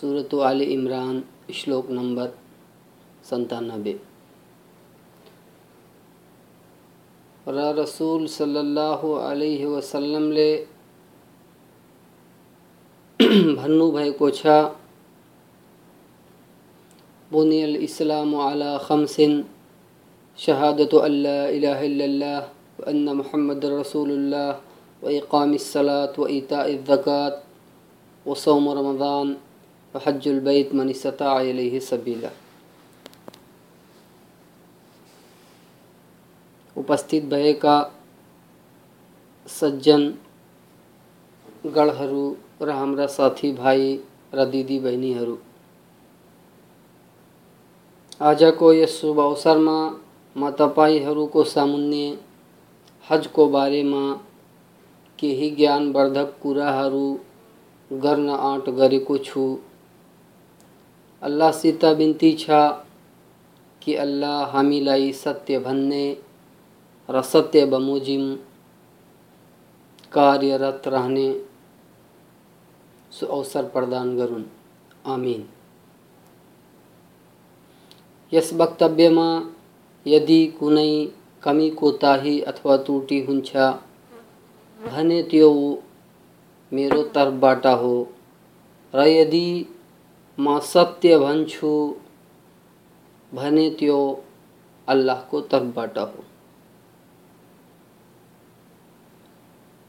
सूरत आल इमरान श्लोक नंबर संतानबे र रसूल सल्लल्लाहु अलैहि वसल्लमले भन्नुभएको छ बुनियल इस्लाम अला खमसिन शहादत अल्ला इलाह इल्लल्लाह व अन्न मुहम्मद रसूलुल्लाह व इकामिस सलात व इताइज़ ज़कात व सौम रमज़ान हज्जुल बैत मन इस्ता सबीला उपस्थित भएका सज्जन गणहरू र हाम्रा साथीभाइ र दिदीबहिनीहरू आजको यस शुभ अवसरमा म तपाईँहरूको सामुन्ने हजको बारेमा केही ज्ञानवर्धक कुराहरू गर्न आँट गरेको छु। अल्लाहसित बिन्ती छ कि अल्लाह हामीलाई सत्य भन्ने र सत्य बमोजिम कार्यरत रहने सो अवसर प्रदान गरून् आमिन। यस वक्तव्यमा यदि कुनै कमी कोताही अथवा त्रुटि हुन्छ भने त्यो मेरो तर्फबाट हो, र यदि म सत्य भन्छु भने त्यो अल्लाहको तर्फबाट हो।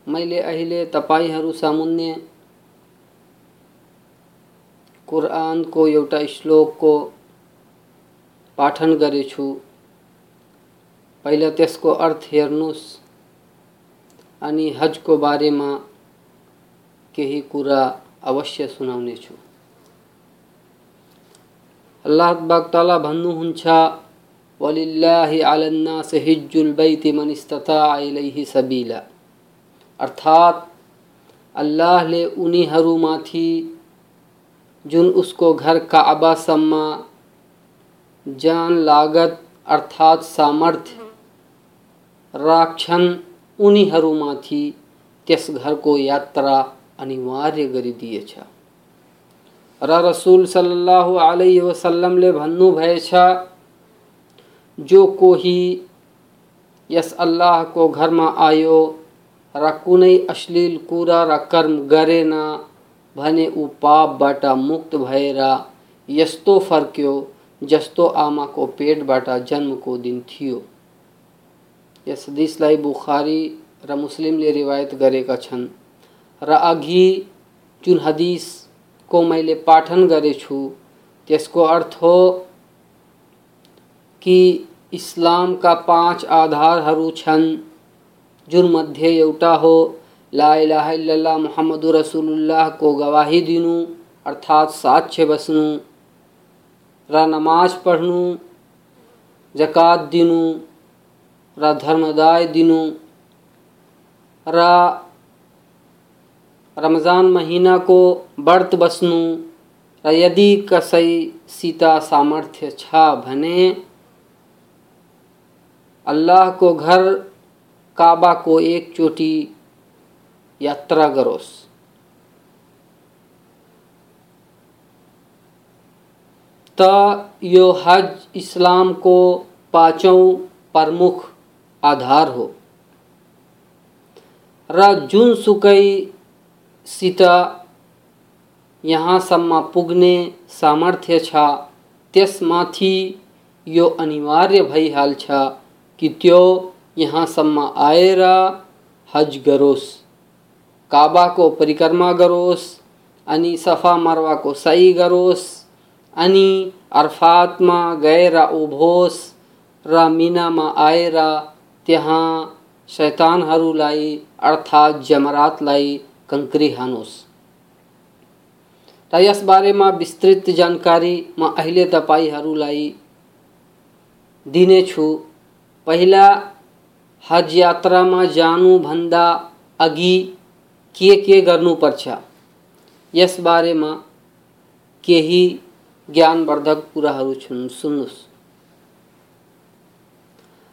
मैले अहिले तपाईँहरू सामुन्ने कुरानको एउटा श्लोकको पाठन गरेछु। पहिला त्यसको अर्थ हेर्नुहोस्। अनि हजको बारेमा केही कुरा अवश्य सुनाउनेछु। अल्लाह ताला भन्नुहुन्छ वलिल्लाहि अलन्नास हिज्जुल बैति मन इस्तता इलैहि सबीला। अर्थात् अल्लाहले उनीहरूमाथि जुन उसको घर काबासम्म जान लागत अर्थात सामर्थ्य राख्छन् उनीहरूमाथि त्यस घरको यात्रा अनिवार्य गरिदिएछ र रसूल सल्लल्लाहु अलैहि वसल्लमले भन्नुभएछ जो कोही यस अल्लाहको घरमा आयो कुनै अश्लील कुरा र कर्म भने ऊ पापबाट मुक्त भएर यस्तो फर्क्यो जस्तो आमाको पेटबाट जन्मको दिन थियो। यस हदिसलाई बुखारी र मुस्लिमले रिवायत गरेका छन्। र अघि जुन हदिस को मैले पाठन गरेछु, त्यसको अर्थ हो कि इस्लामका पाँच आधारहरू छन्। जुन मध्ये एउटा हो। ला इलाहा मुहम्मद रसुल्लाहको गवाही दिनु, अर्थात साक्ष्य बस्नु। र नमाज़ पढ्नु, जकात दिनु, रा धर्मदाय दिनु। र रमज़ान महीना को व्रत बस्नु। र यदि सीता सामर्थ्य छ भने, अल्लाह को घर काबाको एकचोटि यात्रा गरोस् त यो हज इस्लाम को पाँचौँ प्रमुख आधार हो र जुनसुकै सित यहाँसम्म पुग्ने सामर्थ्य छ यो अनिवार्य भइहाल्छ कि त्यो यहाँसम्म आएर हज गरोस्। काबाको परिक्रमा गरोस्, अनि सफ़ा मरवाको सही गरोस्, अनि अर्फातमा गएर उभोस्, र मिनामा आएर त्यहाँ शैतानहरूलाई अर्थात् जमरातलाई कंकरी हानुस। र यस बारेमा विस्तृत जानकारी म अहिले तपाईँहरूलाई दिनेछु। पहिला हज यात्रामा जानुभन्दा अघि के के गर्नुपर्छ यस बारेमा केही ज्ञानवर्धक कुराहरू छन् सुन्नुहोस्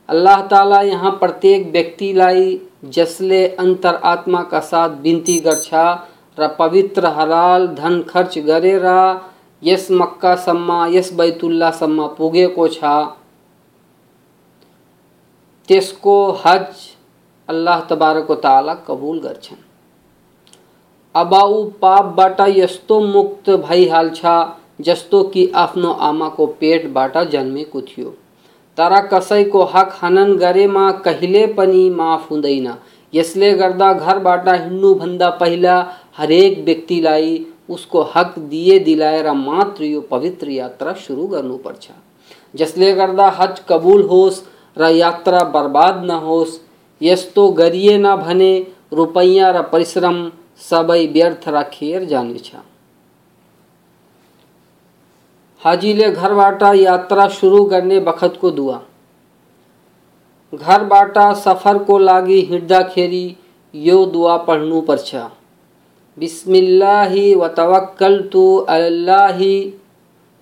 अल्लाह ताला यहाँ प्रत्येक व्यक्ति व्यक्तिलाई जसले का साथ बिन्ती गर्छ र पवित्र हलाल धन खर्च गरेर यस मक्कासम्म यस बैतुल्लासम्म पुगेको छ त्यसको हज अल्लाह तबारक ताला कबूल गर्छन् अब ऊ पापबाट यस्तो मुक्त भइहाल्छ जस्तो कि आफ्नो आमाको पेटबाट जन्मेको थियो। तर कसैको हक हनन गरेमा कहिले पनि माफ़ हुँदैन। यसले गर्दा घरबाट हिँड्नुभन्दा पहिला हरेक व्यक्तिलाई उसको हक दिए दिलाएर मात्र यो पवित्र यात्रा सुरु गर्नुपर्छ जसले गर्दा हज कबुल होस् र यात्रा बर्बाद न नहोस् यस्तो गरिएन भने रुपैयाँ र परिश्रम सबै व्यर्थ राखिएर जानेछ। हाजीले घरबाट यात्रा सुरु गर्ने बखतको दुआ घरबाट सफरको लागि हिँड्दाखेरि यो दुआ पढ्नुपर्छ बिस्मिल्लाहि व तवक्कलतु अल्लाहि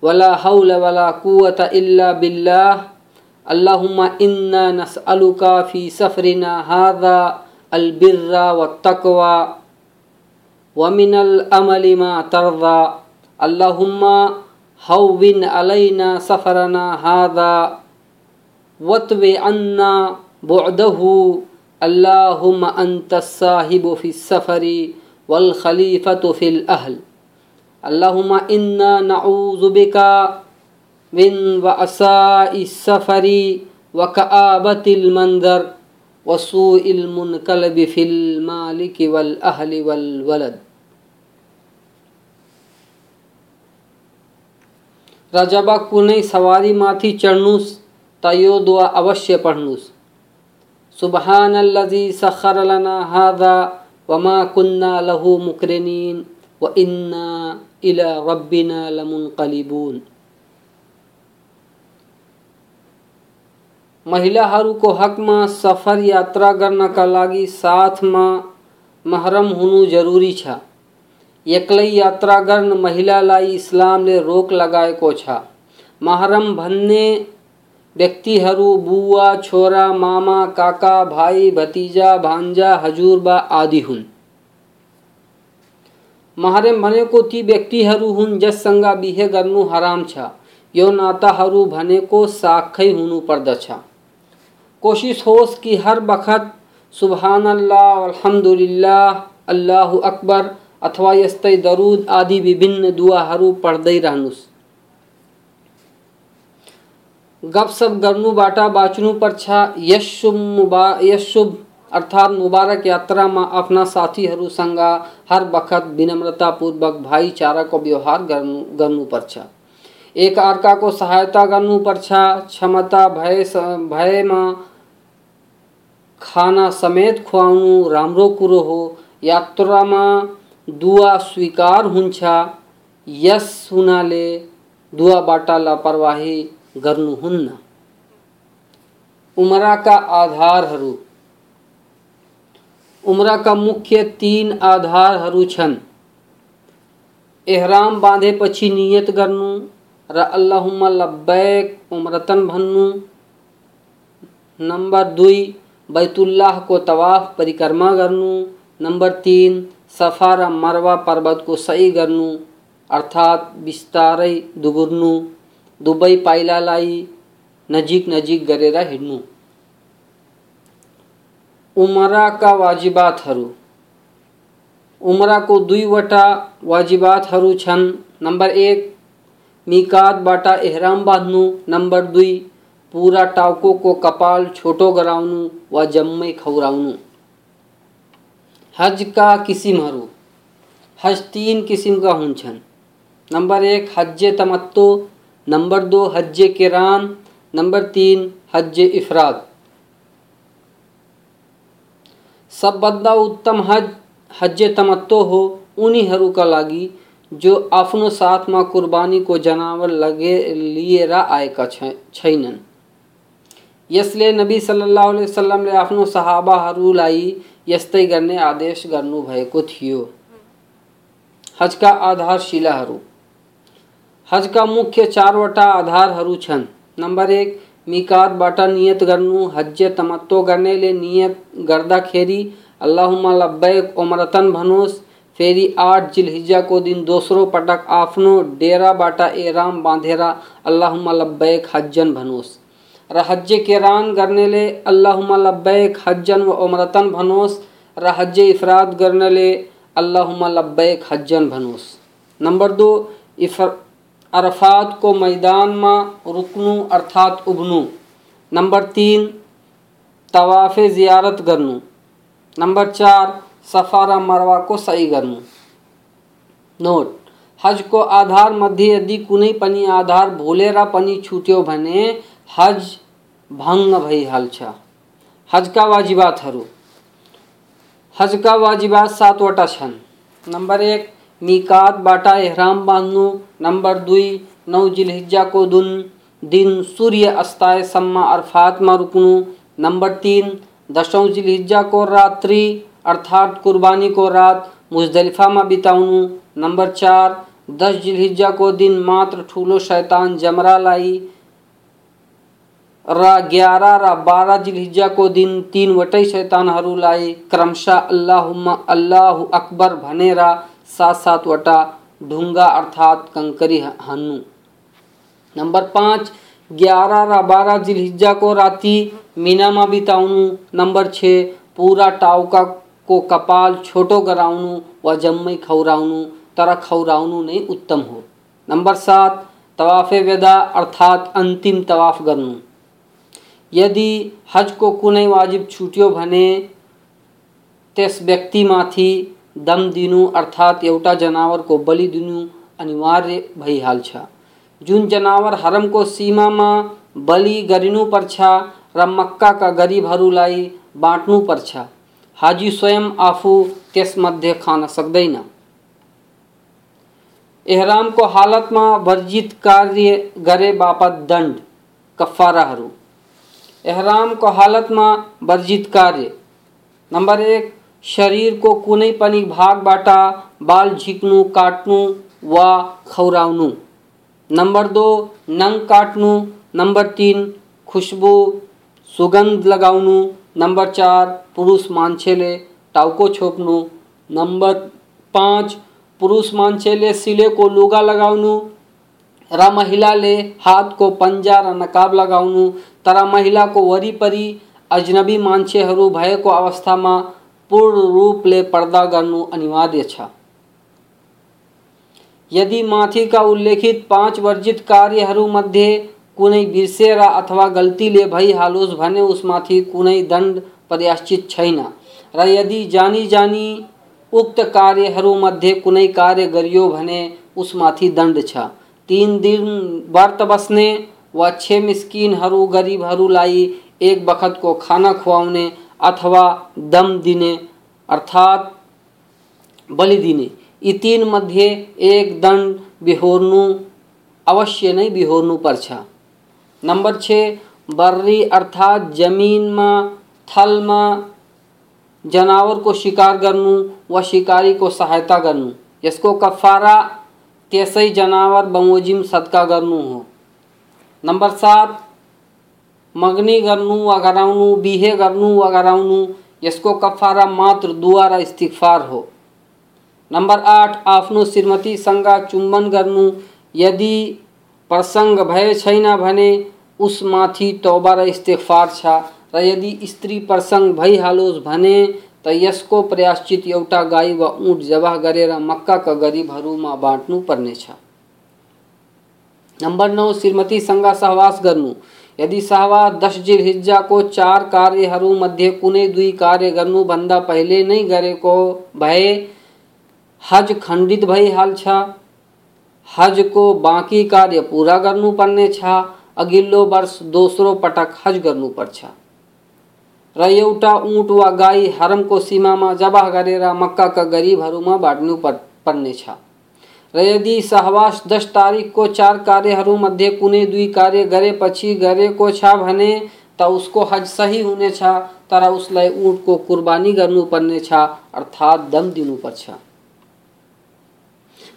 वला हौल वला कुवत इल्ला बिल्लाह। अल्लाहुम्मा इन्ना नसअलुका फ़ी सफरिना हादा अलबिर्रा व तकवा व मिनल अमली मा तरदा अल्लाहुम्मा हौविन अलैना सफरना हादा वत्वे अन्ना बुअदहु अल्लाहुम्मा अंत साहिबु फ़ी सफरी वल खलीफतु फिल अहल अल्लाहुम्मा इन्ना नऊज़ु बिका मिन वअसाइ सफरी व कआबतिल मंदर वसूइल मुनकलब फिल मालिक वल अहल वल वलद। र जब कुनै सवारीमाथि चढ्नुहोस् त यो दुआ अवश्य पढ्नुहोस् सुबहानल्लजी सखर लना हादा वमा कुन्ना लहु मुकरिनीन व इन्ना इला रब्बिना लमुनकलिबुन महिलाहरूको हकमा सफ़र यात्रा गर्नका लागि साथमा महरम हुनु जरुरी छ। एक्लै यात्रा गर्न महिलालाई इस्लामले रोक लगाएको छ। महरम भन्ने व्यक्तिहरू बुवा, छोरा, मामा, काका, भाइ, भतिजा, भान्जा हजुरबा आदि हुन्। महरम भनेको ती व्यक्तिहरू हुन् जससँग बिहे गर्नु हराम छ। यो नाताहरू भनेको साखै हुनु कोसिस होस् कि हर बखत सुबहान अल्लाह अल्लाह अकबर, अथवा यस्तै दरुद आदि विभिन्न दुवाहरू पढ्दै रहनुहोस् गफसप गर्नुबाट बाँच्नुपर्छ यस शुभ मुबा यस शुभ अर्थात् मुबारक यात्रामा आफ्ना साथीहरूसँग हर बखत विनम्रतापूर्वक भाइचाराको व्यवहार गर्नु गर्नुपर्छ एक अर्काको सहायता गर्नुपर्छ क्षमता भए भएमा खाना समेत खुवाउनु राम्रो कुरो हो यात्रामा दुआ स्वीकार हुन्छ यस हुनाले दुवाबाट लापरवाही गर्नुहुन्न उमराका आधारहरू उमराका मुख्य तीन आधारहरू छन्। एहराम बाँधेपछि नियत गर्नु, र अल्लाहुम्मा लब्बैक उमरतन भन्नु। नम्बर दुई बैतुल्लाहको तवाफ परिक्रमा गर्नु। नम्बर तिन सफ़ा र मरवा पर्वतको सही गर्नु, अर्थात् बिस्तारै दुगुर्नु। दुवै पाइलालाई नजिक नजिक गरेर हिँड्नु। उमराका वाजिबातहरू। उमराको दुईवटा वाजिबातहरू छन्। नम्बर एक, मिकातबाट एहराम बाँध्नु। नम्बर दुई पुरा टाउकोको कपाल छोटो गराउनु वा जम्मै खौराउनु। हज का किसिमहरू हज तीन किसिमका हुन्छन्। नंबर एक हज तमत्तो। नंबर दो हज किरान। नंबर तीन हज इफराद। सबभन्दा उत्तम हज हज तमत्तो हो, उन्हीं उनीहरूका लागि, जो आफ्नो साथमा कुर्बानीको जनावर लगे लिएर आएका छैनन्। यसले नबी सल्लल्लाहु अलैहि वसल्लमले आफ्नो सहाबाहरूलाई यस्तै गर्ने आदेश गर्नुभएको थियो। हजका आधारशिलाहरू। हजका मुख्य चारवटा आधारहरू छन्। नम्बर एक मिकातबाट नियत गर्नु हज तमत्तो गर्नेले नियत गर्दाखेरि, अल्लाहुम्मा लब्बैक उमरतन भनोस्, फेरि आठ जिलहिज्जाको दिन दोस्रो पटक आफ्नो डेराबाट एराम बाँधेर अल्लाहुम्मा लब्बैक हज्जन भनोस्। र हज्जे केरान गर्नेले अल्लाहुम्मा लब्बैक हज्जन व उमरतन भनोस। र हज्जे इफराद गर्नेले अल्लाहुम्मा लब्बैक हज्जन भनोस्। नंबर दो, इफर, अरफात को मैदान में रुकनू अर्थात उबनू नंबर तीन, तवाफ़ ज़ियारत करनू। नंबर चार, सफारा मरवा को सही करनू। नोट, हज को आधार मध्य यदि कुनै पनि आधार भुलेर पनि छुट्यो भने, हज भङ्ग भइहाल्छ हजका वाजिबातहरू हजका वाजिबात सातवटा छन्। नम्बर एक, मिकात बाटा एहराम बांधनु। नंबर दुई, नौ जिलहिज्जा को दुन। दिन सूर्य अस्ताय सम्मा अरफात में रुकनु। नंबर तीन दसौं जिलहिज्जा को रात्रि, अर्थात कुर्बानी को रात, मुजदलिफा में बिताउनु। नंबर चार, दस जिलहिज्जा को दिन मात्र ठूलो शैतान जमरा लाई। र ग्यारह र बारह जिलहिज्जा को दिन तीन वटै शैतानहरूलाई क्रमशः अल्लाहुम्मा अल्लाह अकबर भनेर सात सातवटा ढुङ्गा अर्थात कंकरी हान्नु। नंबर पाँच, ग्यारह र बारह जिलहिज्जा को राति मीनामा बिताउनु। नंबर छ, पूरा टाउका को कपाल छोटो गराउनु वा जम्मै खौराउनु। तर खौराउनु नै उत्तम हो। नंबर सात, तवाफे वेदा अर्थात अंतिम तवाफ गर्नु। यदि हजको कुनै वाजिब छुट्यो भने त्यस व्यक्तिमाथि दम दिनु अर्थात् एउटा जनावरको बलि दिनु अनिवार्य भइहाल्छ। जुन जनावर हरमको सीमामा बलि गरिनुपर्छ र मक्काका गरिबहरूलाई बाँड्नुपर्छ हाजी स्वयं आफू त्यसमध्ये खान सक्दैन। एहरामको हालतमा वर्जित कार्य गरे बापत दण्ड कफाराहरू एहरामको हालतमा वर्जित कार्य। नम्बर एक शरीरको कुनै पनि भागबाट बाल झिक्नु, काट्नु वा खौराउनु। नम्बर दो नंग काट्नु। नंबर तीन, खुशबू, सुगंध लगाउनु। नंबर चार, पुरुष मान्छेले टाउको छोप्नु। नंबर पाँच, पुरुष मान्छेले सिलेको लुगा लगाउनु। र महिलाले हातको पन्जा र नकाब लगाउनु तर महिलाको वरिपरि अजनबी मान्छेहरू भएको अवस्थामा पूर्ण रूपले पर्दा गर्नु अनिवार्य छ। यदि माथिका उल्लेखित पाँच वर्जित कार्यहरूमध्ये कुनै बिर्सेर अथवा गल्तीले भइहालोस् भने उसमाथि कुनै दण्ड पर्याश्चित छैन। र यदि जानी जानी उक्त कार्यहरूमध्ये कुनै कार्य गरियो भने उसमाथि दण्ड छ। तिन दिन व्रत बस्ने वा छे मिस्किनहरू गरिबहरूलाई एक बखतको खाना खुवाउने अथवा दम दिने, अर्थात बलि दिने। तीन मध्ये एक दंड बिहोर्नु, अवश्य नै बिहोर्नु पर्छ। नम्बर छ, बर्री अर्थात जमिनमा थलमा जनावरको शिकार गर्नु वा शिकारीको सहायता गर्नु। यसको कफारा त्यसै जनावर बमोजिम सदका गर्नु हो। नम्बर सात मगनी गर्नु वा गराउनु बिहे गर्नु वा गराउनु यसको कफारा मात्र दुआ र इस्तिगफार हो। नम्बर आठ आफ्नो श्रीमतीसँग चुम्बन गर्नु यदि प्रसङ्ग भए छैन भने उसमाथि तौबा र इस्तिगफार छ, र यदि स्त्री प्रसङ्ग भइहालोस् भने त यसको प्रयाश्चित एउटा गाई वा ऊँट जवाह गरेर मक्काका गरिबहरूमा बाँड्नु पर्नेछ नम्बर नौ श्रीमतीसँग सहवास गर्नु। यदि सहवा दस हिज्जा को चार कार्यहरूमध्ये कुनै दुई कार्य गर्नुभन्दा पहिले नै गरेको भए हज खण्डित भइहाल्छ। हजको बाँकी कार्य पुरा गर्नुपर्नेछ अघिल्लो वर्ष दोस्रो पटक हज गर्नुपर्छ र एउटा ऊँट वा गाई हरमको सीमामा जबाह गरेर मक्काका गरिबहरूमा बाँड्नु पर्नेछ। र यदि सहवास दस तारिक को चार कार्यहरूमध्ये कुनै दुई कार्य गरेपछि गरेको छ भने त उसको हज सही हुनेछ, तर उसलाई उठको कुर्बानी गर्नुपर्नेछ, अर्थात् दम दिनुपर्छ।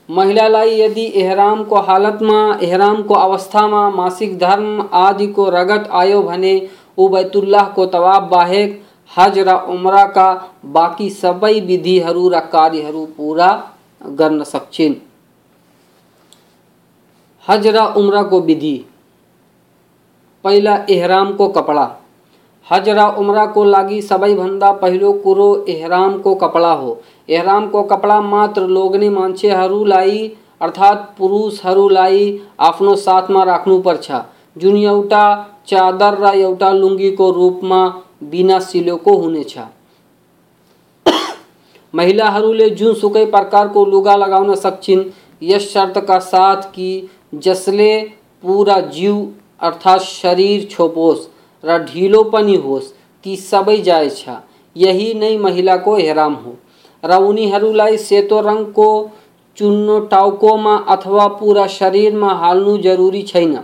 महिलालाई यदि एहरामको हालतमा, एहरामको अवस्थामा मासिक धर्म आदिको रगत आयो भने ऊ बैतुल्लाहको तवाब बाहेक हज र उम्राका बाँकी सबै विधिहरू र कार्यहरू पुरा गर्न सक्छिन् हज र उम्राको विधि। पहिला एहरामको कपडा। हज र उम्राको लागि सबैभन्दा पहिलो कुरो एहरामको कपडा हो। एहरामको कपडा मात्र लोग्ने मान्छेहरूलाई अर्थात् पुरुषहरूलाई आफ्नो साथमा राख्नुपर्छ जुन एउटा चादर र एउटा लुङ्गीको रूपमा बिना सिलेको हुनेछ महिलाहरूले जुनसुकै प्रकारको लुगा लगाउन सक्छिन्, यस शर्तका साथ कि जसले पुरा जिउ अर्थात् शरीर छोपोस् र ढिलो पनि होस्, ती सबै जायज़ छ। यही नै महिलाको हेराम हो र उनीहरूलाई सेतो रङको, चुन्नो टाउकोमा अथवा पुरा शरीरमा हाल्नु जरुरी छैन।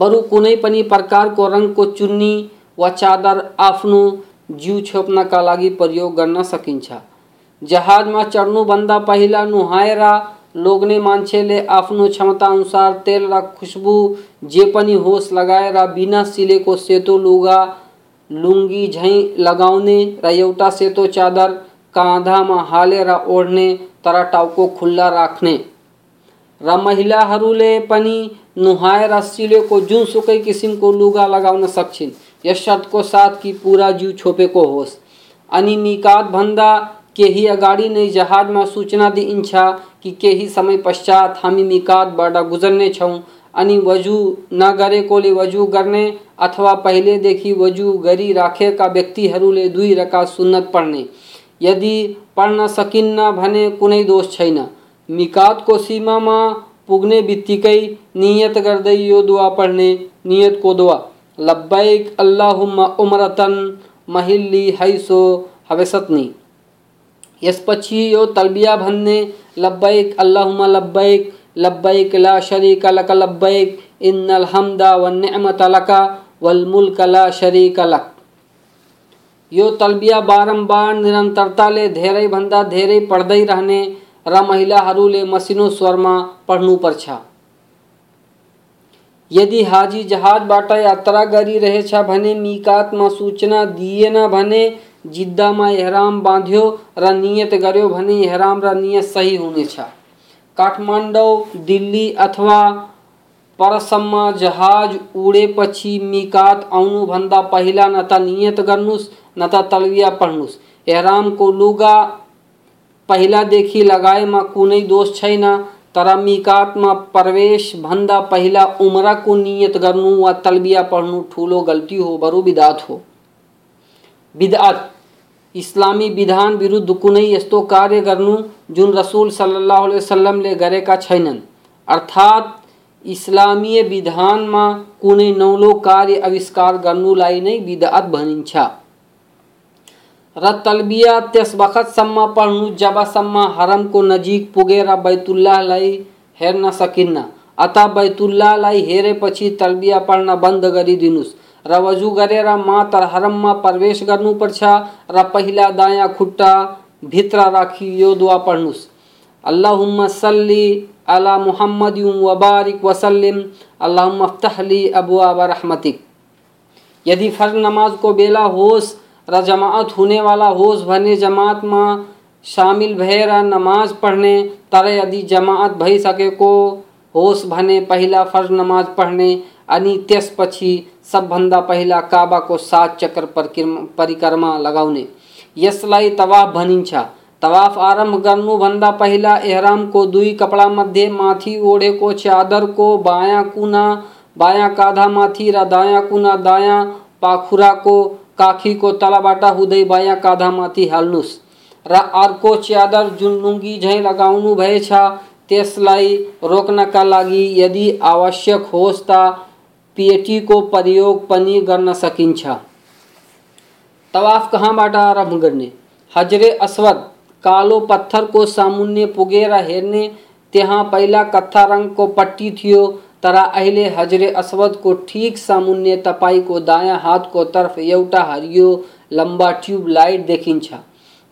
बरु कुनै पनि प्रकारको रङको चुन्नी वा चादर आफ्नो जिउ छोप्नका लागि प्रयोग गर्न सकिन्छ। जहाजमा चढ्नुभन्दा पहिला नुहाएर लोग्ने मान्छेले आफ्नो क्षमता अनुसार तेल र खुसबु जे पनि होस् लगाएर बिना सिलेको सेतो लुगा, लुङ्गी झैँ लगाउने र एउटा सेतो चादर काँधामा हालेर ओढ्ने तर टाउको खुल्ला राख्ने। र महिलाहरूले पनि नुहाएर सिलेको जुनसुकै किसिमको लुगा लगाउन सक्छिन्। यस शर्तको साथ कि पुरा जिउ छोपेको होस्। अनि मिकातभन्दा केही अगाडि नै जहाजमा सूचना दिइन्छ कि केही समय पश्चात हामी मिकातबाट गुजर्नेछौँ अनि वजु नगरेकोले वजु गर्ने अथवा पहिलेदेखि वजु गरिराखेका व्यक्तिहरूले दुई रका सुन्नत पढ्ने यदि पढ्न सकिन्न भने कुनै दोष छैन। मिकातको सीमामा पुग्ने बित्तिकै नियत गर्दै यो दुआ पढ्ने नियतको दुआ। लब्बैक अल्लाहुम्मा उमरतन, महिल्ली हैसो हवेसतनी यसपछि यो तलबिया भन्ने, लब्बैक अल्लाहुम्मा लब्बैक लब्बैक ला शरीक लक लब्बैक, इन्नल हमदा व निअमत लक, वल मुल्क ला शरीक लक। यो तलबिया बारम्बार निरन्तरताले धेरैभन्दा धेरै पढ्दै रहने र महिलाहरूले मसिनो स्वरमा पढ्नुपर्छ यदि हाजी जहाजबाट यात्रा गरिरहेछ भने मिकातमा सूचना दिएन भने जिद्दामा एहराम बाँध्यो र नियत गर्यो भने एहराम र नियत सही हुनेछ। काठमाडौँ, दिल्ली अथवा परसम्म जहाज़ उडेपछि मिकात आउनुभन्दा पहिला न त नियत गर्नुहोस् न त तलबिया पढ्नुहोस् एहरामको लुगा पहिलादेखि लगाएमा कुनै दोष छैन, तर मिकातमा प्रवेशभन्दा पहिला उम्रको नियत गर्नु वा तलबिया पढ्नु ठुलो गल्ती हो, बरु बिदात हो। बिदअत इस्लामी विधान विरुद्ध कुनै यस्तो कार्य गर्नु जुन रसुल सल्लाह वसल्लमले गरेका छैनन्। अर्थात्, इस्लामीय विधान विधानमा कुनै नौलो कार्य आविष्कार गर्नुलाई नै बिदअत भनिन्छ। र तलबिया त्यस बखतसम्म पढ्नु, जबसम्म हरमको नजिक पुगेर बैतुल्लाहलाई हेर्न सकिन्न। अतः बैतुल्लाहलाई हेरेपछि तलबिया पढ्न बंद गरिदिनुहोस् र वजु गरेर मात्र हरममा प्रवेश गर्नुपर्छ र पहिला दायाँ खुट्टा भित्र राखी यो दुआ पढ्नुहोस् अल्लाहुम्मा सल्ली अला मुहम्मद वबारिक वसल्लिम अल्लाहुम्मा अफ्तहली अबुआब रहमतिक। यदि फ़र्ज़ नमाजको बेला होस् र होने वाला होस् भने जमातमा शामिल भएर नमाज़ पढ्ने, तर यदि जमात भइसकेको होस् भने पहिला फ़र्ज़ नमाज़ पढ्ने, अनि त्यसपछि सबभन्दा पहिला काबाको सात चक्र परिक्रमा लगाउने। यसलाई तवाफ भनिन्छ। तवाफ आरंभ गर्नुभन्दा पहिला एहरामको दुई कपडा कपडामध्ये माथि ओढेको च्यादरको बायाँ कुना, बायाँ काँधामाथि र दायाँ कुना दायाँ पाखुराको काखीको तलबाट हुँदै बायाँ काँधामाथि हाल्नुहोस् र अर्को च्यादर जुन लुङ्गी झैँ लगाउनु भएछ त्यसलाई रोक्नका लागि यदि आवश्यक होस् त को प्रयोग पनि गर्न सकिन्छ। तवाफ कहाँबाट आरंभ गर्ने? हजरे अस्वद, कालो पत्थर को सामुन्य पुगेरा हेरने त्यहाँ पहिला कत्था रंग को पट्टी थियो तरा अहिले हजरे अस्वद को ठीक को दायाँ हाथ को तरफ़ एउटा हरियो लंबा ट्यूब लाइट देखिन्छ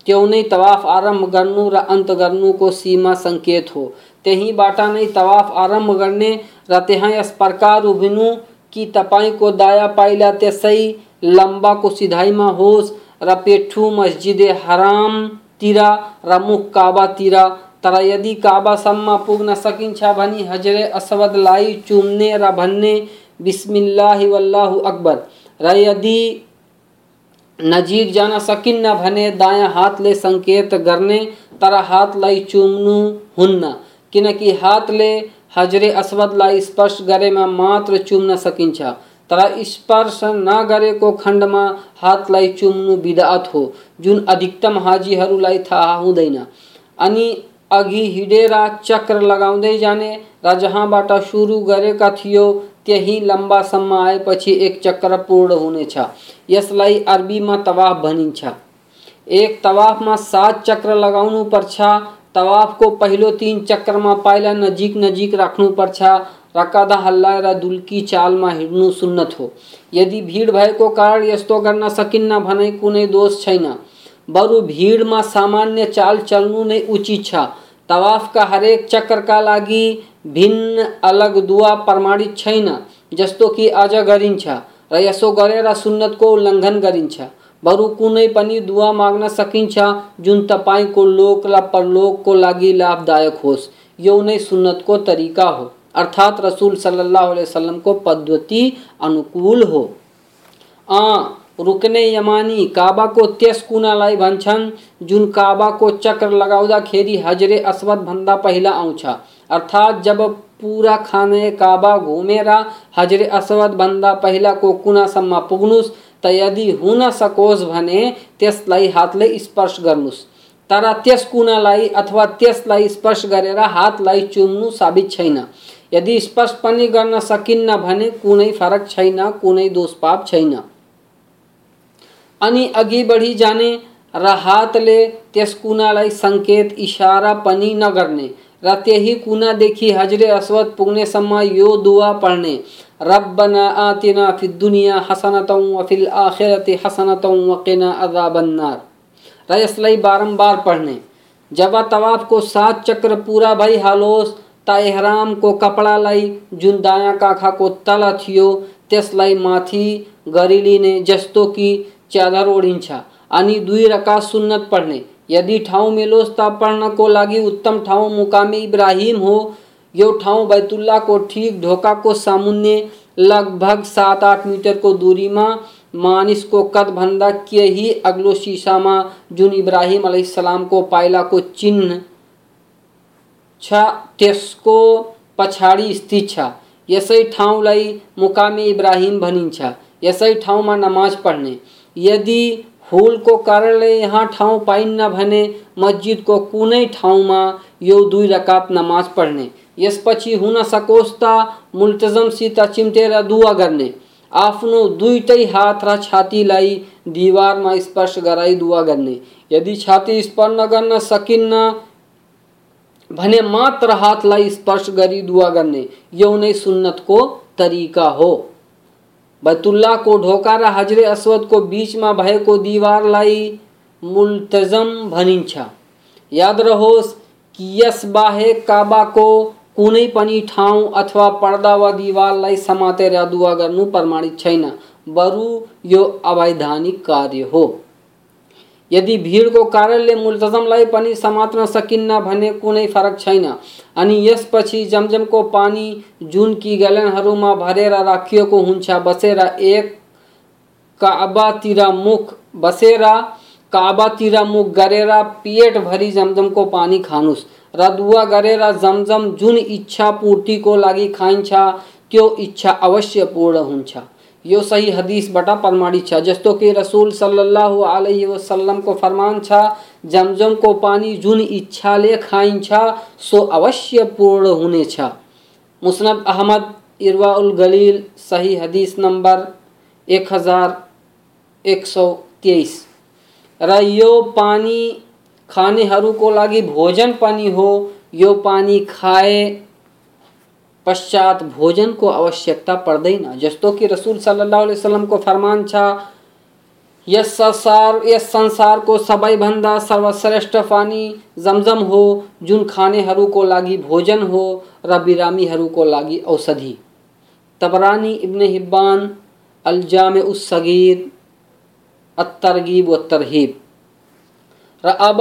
त्यो नै तवाफ आरंभ गर्नु र अन्त गर्नुको सीमा सङ्केत हो। त्यहीबाट नै तवाफ आरंभ गर्ने र त्यहाँ यस प्रकार उभिनु कि तपाईँको दायाँ पाइला त्यसै लम्बाको सिधाइमा होस् र पेठु मस्जिद हरामतिर र मुख काबातिर तर यदि काबासम्म पुग्न सकिन्छ भनी हजरे असवदलाई चुम्ने र भन्ने, बिस्मिल्लाह वल्लाहु अकबर। र यदि नजिक जान सकिन्न भने दायाँ हातले सङ्केत गर्ने तर हातलाई चुम्नु हुन्न। किनकि हातले हजरे अस्वदलाई स्पर्श गरेमा मात्र चुम्न सकिन्छ। तर स्पर्श नगरेको खण्डमा हातलाई चुम्नु बिदात हो, जुन अधिकतम हाजीहरूलाई थाहा हुँदैन। अनि अघि हिडेरा चक्र लगाउँदै जाने। र जहाँबाट सुरु गरेका थियो, त्यही लम्बासम्म आएपछि एक चक्र पूर्ण हुनेछ। यसलाई अरबीमा तवाफ भनिन्छ। एक तवाफमा सात चक्र लगाउनु पर्छ। तवाफको पहिलो तिन चक्रमा पाइला नजिक नजिक राख्नुपर्छ। र कदा हल्लाएर दुल्की चालमा हिँड्नु सुन्नत हो यदि भिड भएको कारण यस्तो गर्न सकिन्न भने कुनै दोष छैन। बरु भिडमा सामान्य चाल चल्नु नै उचित छ। तवाफका हरेक चक्रका लागि भिन्न अलग दुआ प्रमाणित छैन, जस्तो कि आज गरिन्छ र यसो गरेर सुन्नतको उल्लङ्घन गरिन्छ बरु कुनै पनि दुवा माग्न सकिन्छ जुन तपाईँको लोक र परलोकको लागि लाभदायक होस्। यो नै सुन्नतको तरिका हो। अर्थात् रसूल सल्लल्लाहु अलैहि वसल्लमको पद्धति अनुकूल हो। अँ रुकने यमानी काबाको त्यस कुनालाई भन्छन्, जुन काबाको चक्र लगाउँदाखेरि हजरे अस्वद भन्दा पहिला आउँछ। अर्थात् जब पुरा खाने काबा घुमेर, हजरे अस्वद भन्दा पहिलाको कुनासम्म पुग्नुहोस् त यदि हुन सकोस् भने त्यसलाई हातले स्पर्श गर्नुहोस् तर त्यस कुनालाई अथवा त्यसलाई स्पर्श गरेर हातलाई चुम्नु साबित छैन। यदि स्पर्श पनि गर्न सकिन्न भने कुनै फरक छैन, कुनै दोषपाप छैन। अनि अघि बढी जाने र हातले त्यस कुनालाई सङ्केत इसारा पनि नगर्ने र त्यही कुनादेखि हजरे अस्वद पुग्नेसम्म यो दुआ पढ्ने। रब्बना आतिना फि दुनिया हसनतौ व फिल आखिरति हसनतौ वकिना अजाबन्नार। र यसलाई बारम्बार पढ्ने। जब तवाफको सात चक्र पूरा पुरा भइहालोस् त एहरामको कपडालाई जुन दायाँ काखाको तल थियो, त्यसलाई माथि गरिलिने जस्तो कि च्यादर ओढिन्छ अनि दुई रका सुन्नत पढ्ने। यदि ठाउँ मिलोस् त पढ्नको लागि उत्तम ठाउँ मुकामी इब्राहिम हो, यो ठाउँ बैतुल्लाको ठिक ढोकाको सामुन्ने लगभग सात आठ मिटरको दूरीमा मानिसको कदभन्दा केही अग्लो सिसामा जुन इब्राहिम अलैहिस्सलामको पाइलाको चिन्ह छ, त्यसको पछाडि स्थित छ। यसै ठाउँलाई मुकामे इब्राहिम भनिन्छ। यसै ठाउँमा नमाज़ पढ्ने। यदि हुल को कारणले यहाँ ठाउँ पाइन्न भने कुनै ठाउँमा यो दुई रकात नमाज़ पढ्ने। यसपछि हुन सकोस् त मुल्तजमसित चिम्टेर दुवा गर्ने। आफ्नो दुईटै हात र छातीलाई दिवारमा स्पर्श गराई दुवा गर्ने। यदि छाती स्पर्श गर्न सकिन्न भने मात्र हातलाई स्पर्श गरी दुवा गर्ने। यो नै सुन्नतको तरिका हो। बैतुल्लाको को ढोकार हजरे अस्वदको बिचमा भएको दिवारलाई मुल्तजम भनिन्छ याद रहोस् कि यस बाहे काबाको कुनै पनि ठाउँ अथवा पर्दा वा दिवारलाई समातेर दुवा गर्नु प्रमाणित छैन। बरु यो अवैधानिक कार्य हो। यदि भिडको कारणले मुल्तजमलाई पनि समात्न सकिन्न भने कुनै फरक छैन। अनि यसपछि जमजमको पानी जुन कि ग्यालनहरूमा भरेर राखिएको हुन्छ बसेर एक काबातिर मुख बसेर काबातिर मुख गरेर पेटभरि जमजमको पानी खानुहोस् र दुवा गरेर जमजम जुन इच्छा पूर्तिको लागि खाइन्छ, त्यो इच्छा अवश्य पूर्ण हुन्छ। यो सही हदीसबाट प्रमाणित छ। जस्तो कि रसूल सल्लल्लाहु अलैहि वसल्लम को फरमान छ, जमजम को पानी जुन इच्छाले खाइन्छ सो अवश्य पूर्ण हुनेछ मुस्नद अहमद, इरवाउल गलील, सही हदीस नंबर एक हज़ार एक सौ तेईस। र पानी खानेहरूको लागि भोजन पनि हो, यो पानी खाए पश्चात भोजन को आवश्यकता पर्दैन जस्तो कि रसूल सल्लल्लाहु अलैहि वसल्लम को फरमान छ, यस संसार, यस संसारको सबैभन्दा सर्वश्रेष्ठ पानी जमजम हो, जुन खानेहरूको लागि भोजन हो र बिरामीहरूको लागि औषधि। तबरानी इब्न हिब्बान अलजाम उस सगीर अतरगीब व तरहीब र अब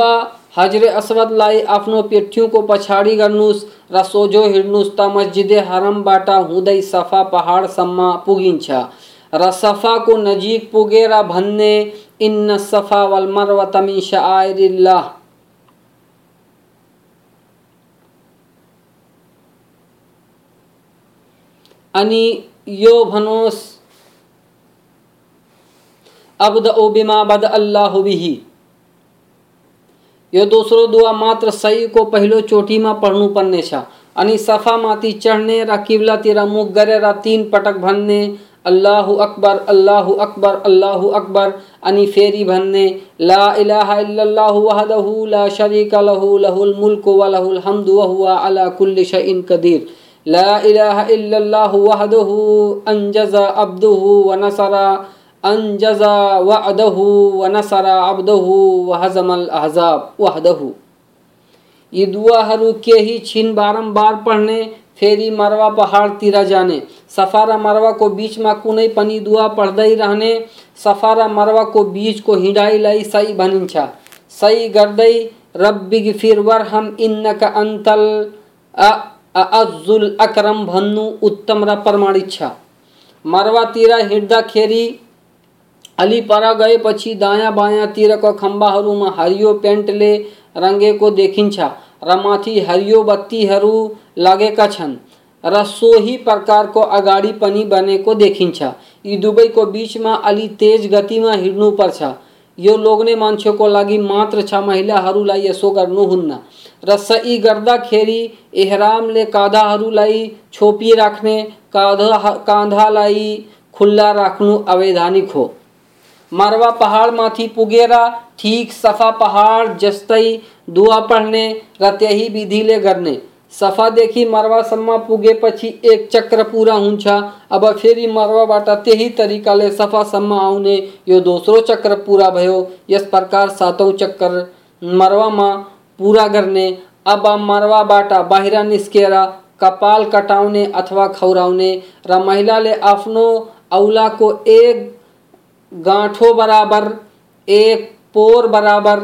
हजरे असवदलाई आफ्नो पेठ्युको पछाडि गर्नुहोस् र सोझो हिँड्नुहोस् त मस्जिदे हरमबाट हुँदै सफ़ा पहाडसम्म पुगिन्छ र सफाको नजिक पुगेर भन्ने, इन्न सफ़ा वल मरवत मिन शाइरिल्लाह अनि यो भनोस्, अब्द ओ बिमा बद अल्लाह बिही। यो दोस्रो दुआ मात्र सही को पहिलो चोटीमा पढ्नुपर्ने छ। अनि सफामाथि चढ्ने र किब्लातिर मुख गरेर तिन पटक भन्ने, अल्लाहु अकबर अल्लाहु अकबर अल्लाहु अकबर, अनि फेरी भन्ने, ला इलाहा इल्लल्लाहु वहदहु ला शरीका लहु, लहुल मुल्कु व लहुल हम्दु व हुवा अला कुल्लि शैइन कदीर। ला इलाहा इल्लल्लाहु वहदहु, अंजज़ अब्दुहु व नसरा। अनजजा वअदहु व नसरा अब्दहु व हजमल अहजाब वहदहु ये दुआहरू केही छिन बारम्बार पढ्ने फेरि मरवा पहाडतिर जाने सफ़ा र मरवाको बिचमा कुनै पनि दुआ पढ्दै रहने सफ़ा र मरवाको बिचको हिँडाइलाई सही भनिन्छ सही गर्दै रब्बी गिफिर वरहम इन्नका अन्तल अजुल अकरम भन्नु उत्तम र प्रमाणित छ मरवातिर हिँड्दाखेरि अली पर गएपछि दायाँ बायाँतिरका खम्बाहरूमा हरियो पेन्टले रङ्गेको देखिन्छ। र माथि हरियो बत्तीहरू लागेका छन् र सोही प्रकारको अगाडि पनि बनेको देखिन्छ। यी दुवैको बिचमा अलि तेज गति गतिमा हिँड्नुपर्छ। यो लोग्ने मान्छेको लागि मात्र छ महिलाहरूलाई यसो गर्नुहुन्न र सही गर्दाखेरि एहरामले काँधाहरूलाई छोपिराख्ने काँधा काँधालाई खुल्ला राख्नु अवैधानिक हो। मरवा पहाडमाथि पुगेर, ठिक सफ़ा पहाड जस्तै दुआ पढ्ने र त्यही विधिले गर्ने। सफादेखि मरवासम्म पुगेपछि एक चक्र पुरा हुन्छ, अब फेरि मरवाबाट त्यही तरिकाले सफासम्म आउने यो दोस्रो चक्र पुरा भयो। यस प्रकार सातौँ चक्कर मरवामा पुरा गर्ने, अब मरवाबाट बाहिर निस्केर, कपाल कटाउने अथवा खौराउने र महिलाले आफ्नो औलाको एक गांठों बराबर, एक पोर बराबर,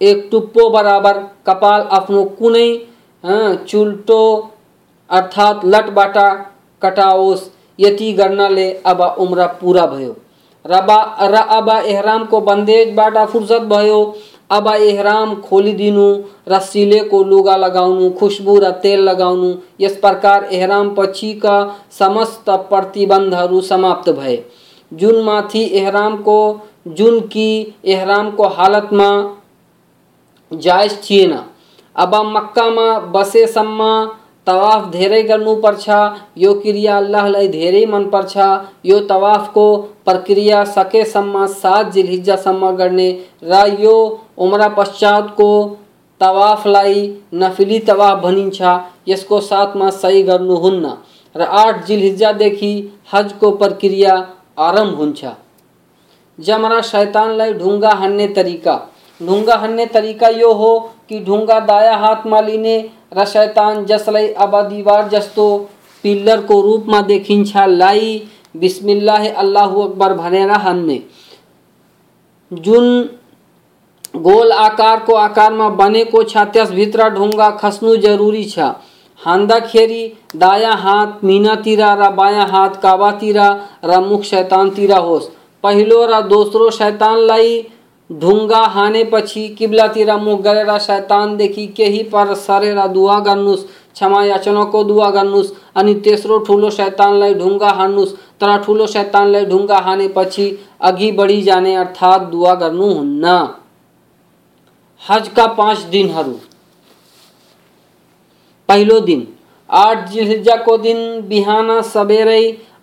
एक टुप्पो बराबर, कपाल आफ्नो कुनै चुल्टो, अर्थात् लटबाट कटाओस्, यति गर्नाले अब उम्र पूरा भयो। रबा, र अब एहरामको बन्देजबाट फुर्सद भयो। अब एहराम खोलिदिनु र सिलेको लुगा लगाउनु खुसबु र तेल लगाउनु, यस प्रकार एहराम पछिका समस्त प्रतिबन्धहरू समाप्त भए। जुन माथि एहरामको जुन कि एहरामको हालतमा जायज़ थिएन अब मक्कामा बसेसम्म तवाफ धेरै गर्नुपर्छ यो क्रिया अल्लाहलाई धेरै मनपर्छ यो तवाफको प्रक्रिया सकेसम्म सात जिलहिज्जासम्म गर्ने र यो उम्र पश्चातको तवाफलाई नफिली तवाफ भनिन्छ यसको साथमा सही गर्नुहुन्न र आठ जिलहिज्जादेखि हजको प्रक्रिया आरंभ हुन्छ जमरा शैतानलाई ढुङ्गा हान्ने तरिका। ढुङ्गा हान्ने तरिका यो हो कि ढुङ्गा दायाँ हातमा लिने र शैतान जसलाई अब दिवार जस्तो पिल्लरको रूपमा देखिन्छ लाई बिस्मिल्लाह अल्लाहु अकबर भनेर हान्ने। जुन गोल आकारको आकारमा बनेको छ त्यसभित्र ढुङ्गा खस्नु जरुरी छ हान्दाखेरि दायाँ हात मिनातिर र बायाँ हात काबातिर र मुख शैतानतिर होस्। पहिलो र, दोस्रो शैतानलाई ढुङ्गा हानेपछि किब्लातिर मुख गरेर शैतानदेखि केही पर सरेर दुआ गर्नुहोस् क्षमा याचनाको दुआ गर्नुहोस् अनि तेस्रो ठुलो शैतानलाई ढुङ्गा हान्नुहोस् तर ठुलो शैतानलाई ढुङ्गा हानेपछि अघि बढी जाने अर्थात दुआ अर्थात् दुवा गर्नुहुन्न हजका पाँच दिनहरू पहिलो दिन। आठ जिलहिज्जा को दिन बिहान सबेरै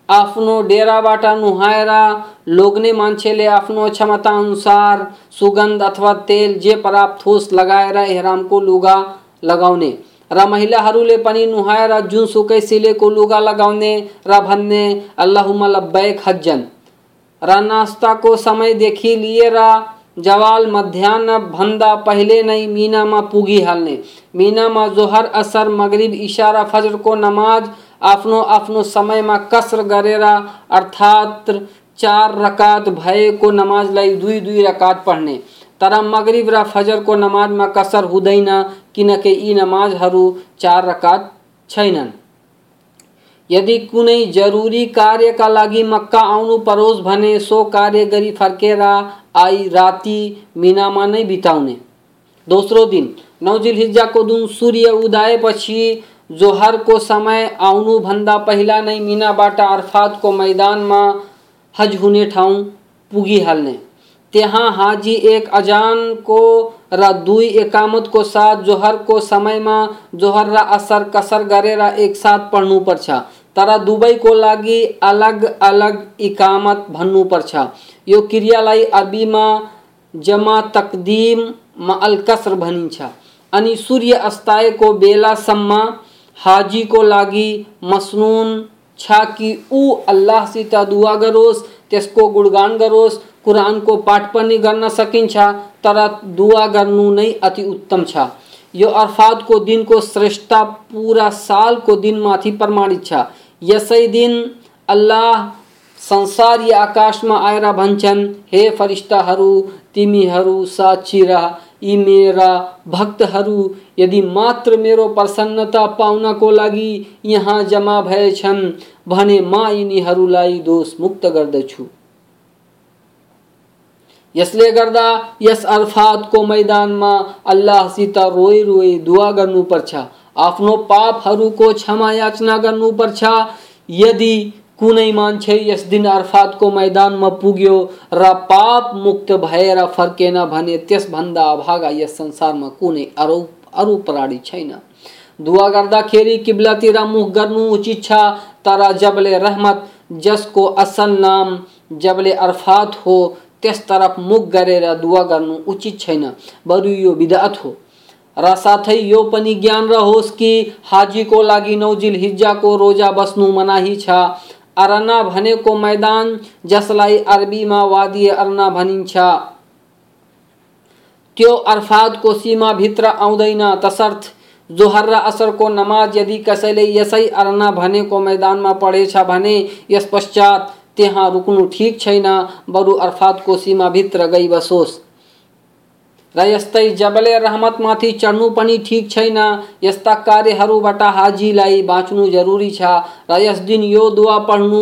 आफ्नो डेराबाट नुहाएर, लोग्ने मान्छेले आफ्नो क्षमता अनुसार सुगन्ध अथवा तेल जे प्राप्त होस् लगाएर एहरामको लुगा लगाउने। र महिलाहरूले पनि नुहाएर जुनसुकै सिलेको लुगा लगाउने, र भन्ने अल्लाहुमा लब्बैक हज्जन। र नास्ताको समयदेखि लिएर जवाल मध्यान्ह भन्दा पहिले नै मिनामा पुगिहाल्ने मिनामा जोहर, असर, मगरिब, इशारा फजर को नमाज़, आफ्नो आफ्नो समयमा कसर गरेर, अर्थात चार रकात भएको नमाजलाई दुई दुई रकात पढ़ने। तर मगरिब रा फजर को नमाज़ नमाजमा कसर हुँदैन, किनकि यी नमाजहरू चार रकात छैनन्। यदि कुनै जरुरी कार्यका लागि मक्का आउनु परोस् भने सो कार्य गरी फर्केर आई राति मिनामा नै बिताउने। दोस्रो दिन नौजिल हिज्जाको दिन सूर्य उदाएपछि जोहरको समय आउनुभन्दा पहिला नै मिनाबाट अरफातको मैदानमा हज हुने ठाउँ पुगिहाल्ने। त्यहाँ हाजी एक अजानको र दुई एकामतको साथ जोहरको समयमा जोहर र असर कसर गरेर एकसाथ पढ्नुपर्छ। तर दुवैको लागि अलग अलग इकामत भन्नुपर्छ यो क्रियालाई अरबीमा जमा तकदिम मअल कसर भनिन्छ। अनि सूर्य अस्ताएको बेलासम्म हाजीको लागि मसनुन छ कि ऊ अल्लाहसित दुआ गरोस्, त्यसको गुणगान गरोस्, कुरानको पाठ पनि गर्न सकिन्छ। तर दुआ गर्नु नै अति उत्तम छ। यो अर्फातको दिनको श्रेष्ठता पुरा सालको दिनमाथि प्रमाणित छ। यसै दिन अल्लाह संसार या आकाशमा आएर भन्छन्, हे फरिस्ताहरू तिमीहरू साक्षी रह। यी मेरा भक्तहरू, यदि मात्र मेरो प्रसन्नता पाउनको लागि यहाँ जम्मा भएछन्, भने म यिनीहरूलाई दोष मुक्त गर्दछु। यसले गर्दा यस अरफातको मैदानमा अल्लाहसित रोइ रोइ दुआ गर्नुपर्छ। आफ्नो पापहरूको क्षमा याचना गर्नुपर्छ। यदि कुनै मान्छे यस दिन अरफातको मैदानमा पुग्यो र पाप मुक्त भएर फर्केन भने त्यसभन्दा अभागा यस संसारमा कुनै अरू अरू प्राणी छैन। दुआ गर्दाखेरि किब्लातिर मुख गर्नु उचित छ, तर जबले रहमत, जसको असल नाम जबले अरफात हो त्यस तरफ़ मुख गरेर दुआ गर्नु उचित छैन। बरु यो बिदात हो। र साथै यो पनि ज्ञान रहोस् कि हाजीको लागि नौजिल हिज्जाको रोजा बस्नु मनाही छ। अरना भनेको मैदान, जसलाई अरबीमा वादी अरना भनिन्छ। त्यो अरफातको सीमाभित्र आउँदैन। तसर्थ, जोहर र असरको नमाज़ यदि कसैले यसै अरना भनेको मैदानमा पढेछ भने यस पश्चात त्यहाँ रुक्नु ठिक छैन। बरु अरफातको सीमाभित्र गई बसोस्। र यस्तै जबले रहमतमाथि चढ्नु पनि ठिक छैन यस्ता कार्यहरूबाट हाजीलाई बाँच्नु जरुरी छ। र यस दिन यो दुआ पढ्नु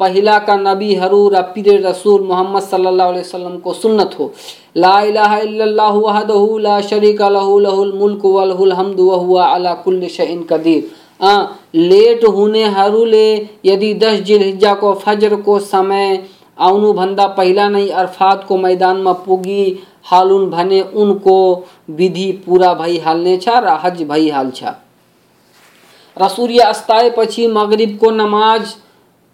पहिलाका नबीहरू र पिर रसुल मोहम्मद सल्लल्लाहु अलैहि वसल्लमको सुन्नत हो। ला इलाहा इल्लल्लाहु वहदहु ला शरीका लहु लहुल मुल्क व लहुल हम्दु व हुवा अला कुल्लि शैइन कदीर। आ, लेट हुनेहरूले यदि दस जिलहिज्जाको फजरको समय आउनुभन्दा पहिला नै अरफातको मैदानमा पुगी हालुन भने उनको विधि पूरा भइहाल्नेछ र हज भइहाल्छ र सूर्य अस्ताएपछि मगरिबको नमाज़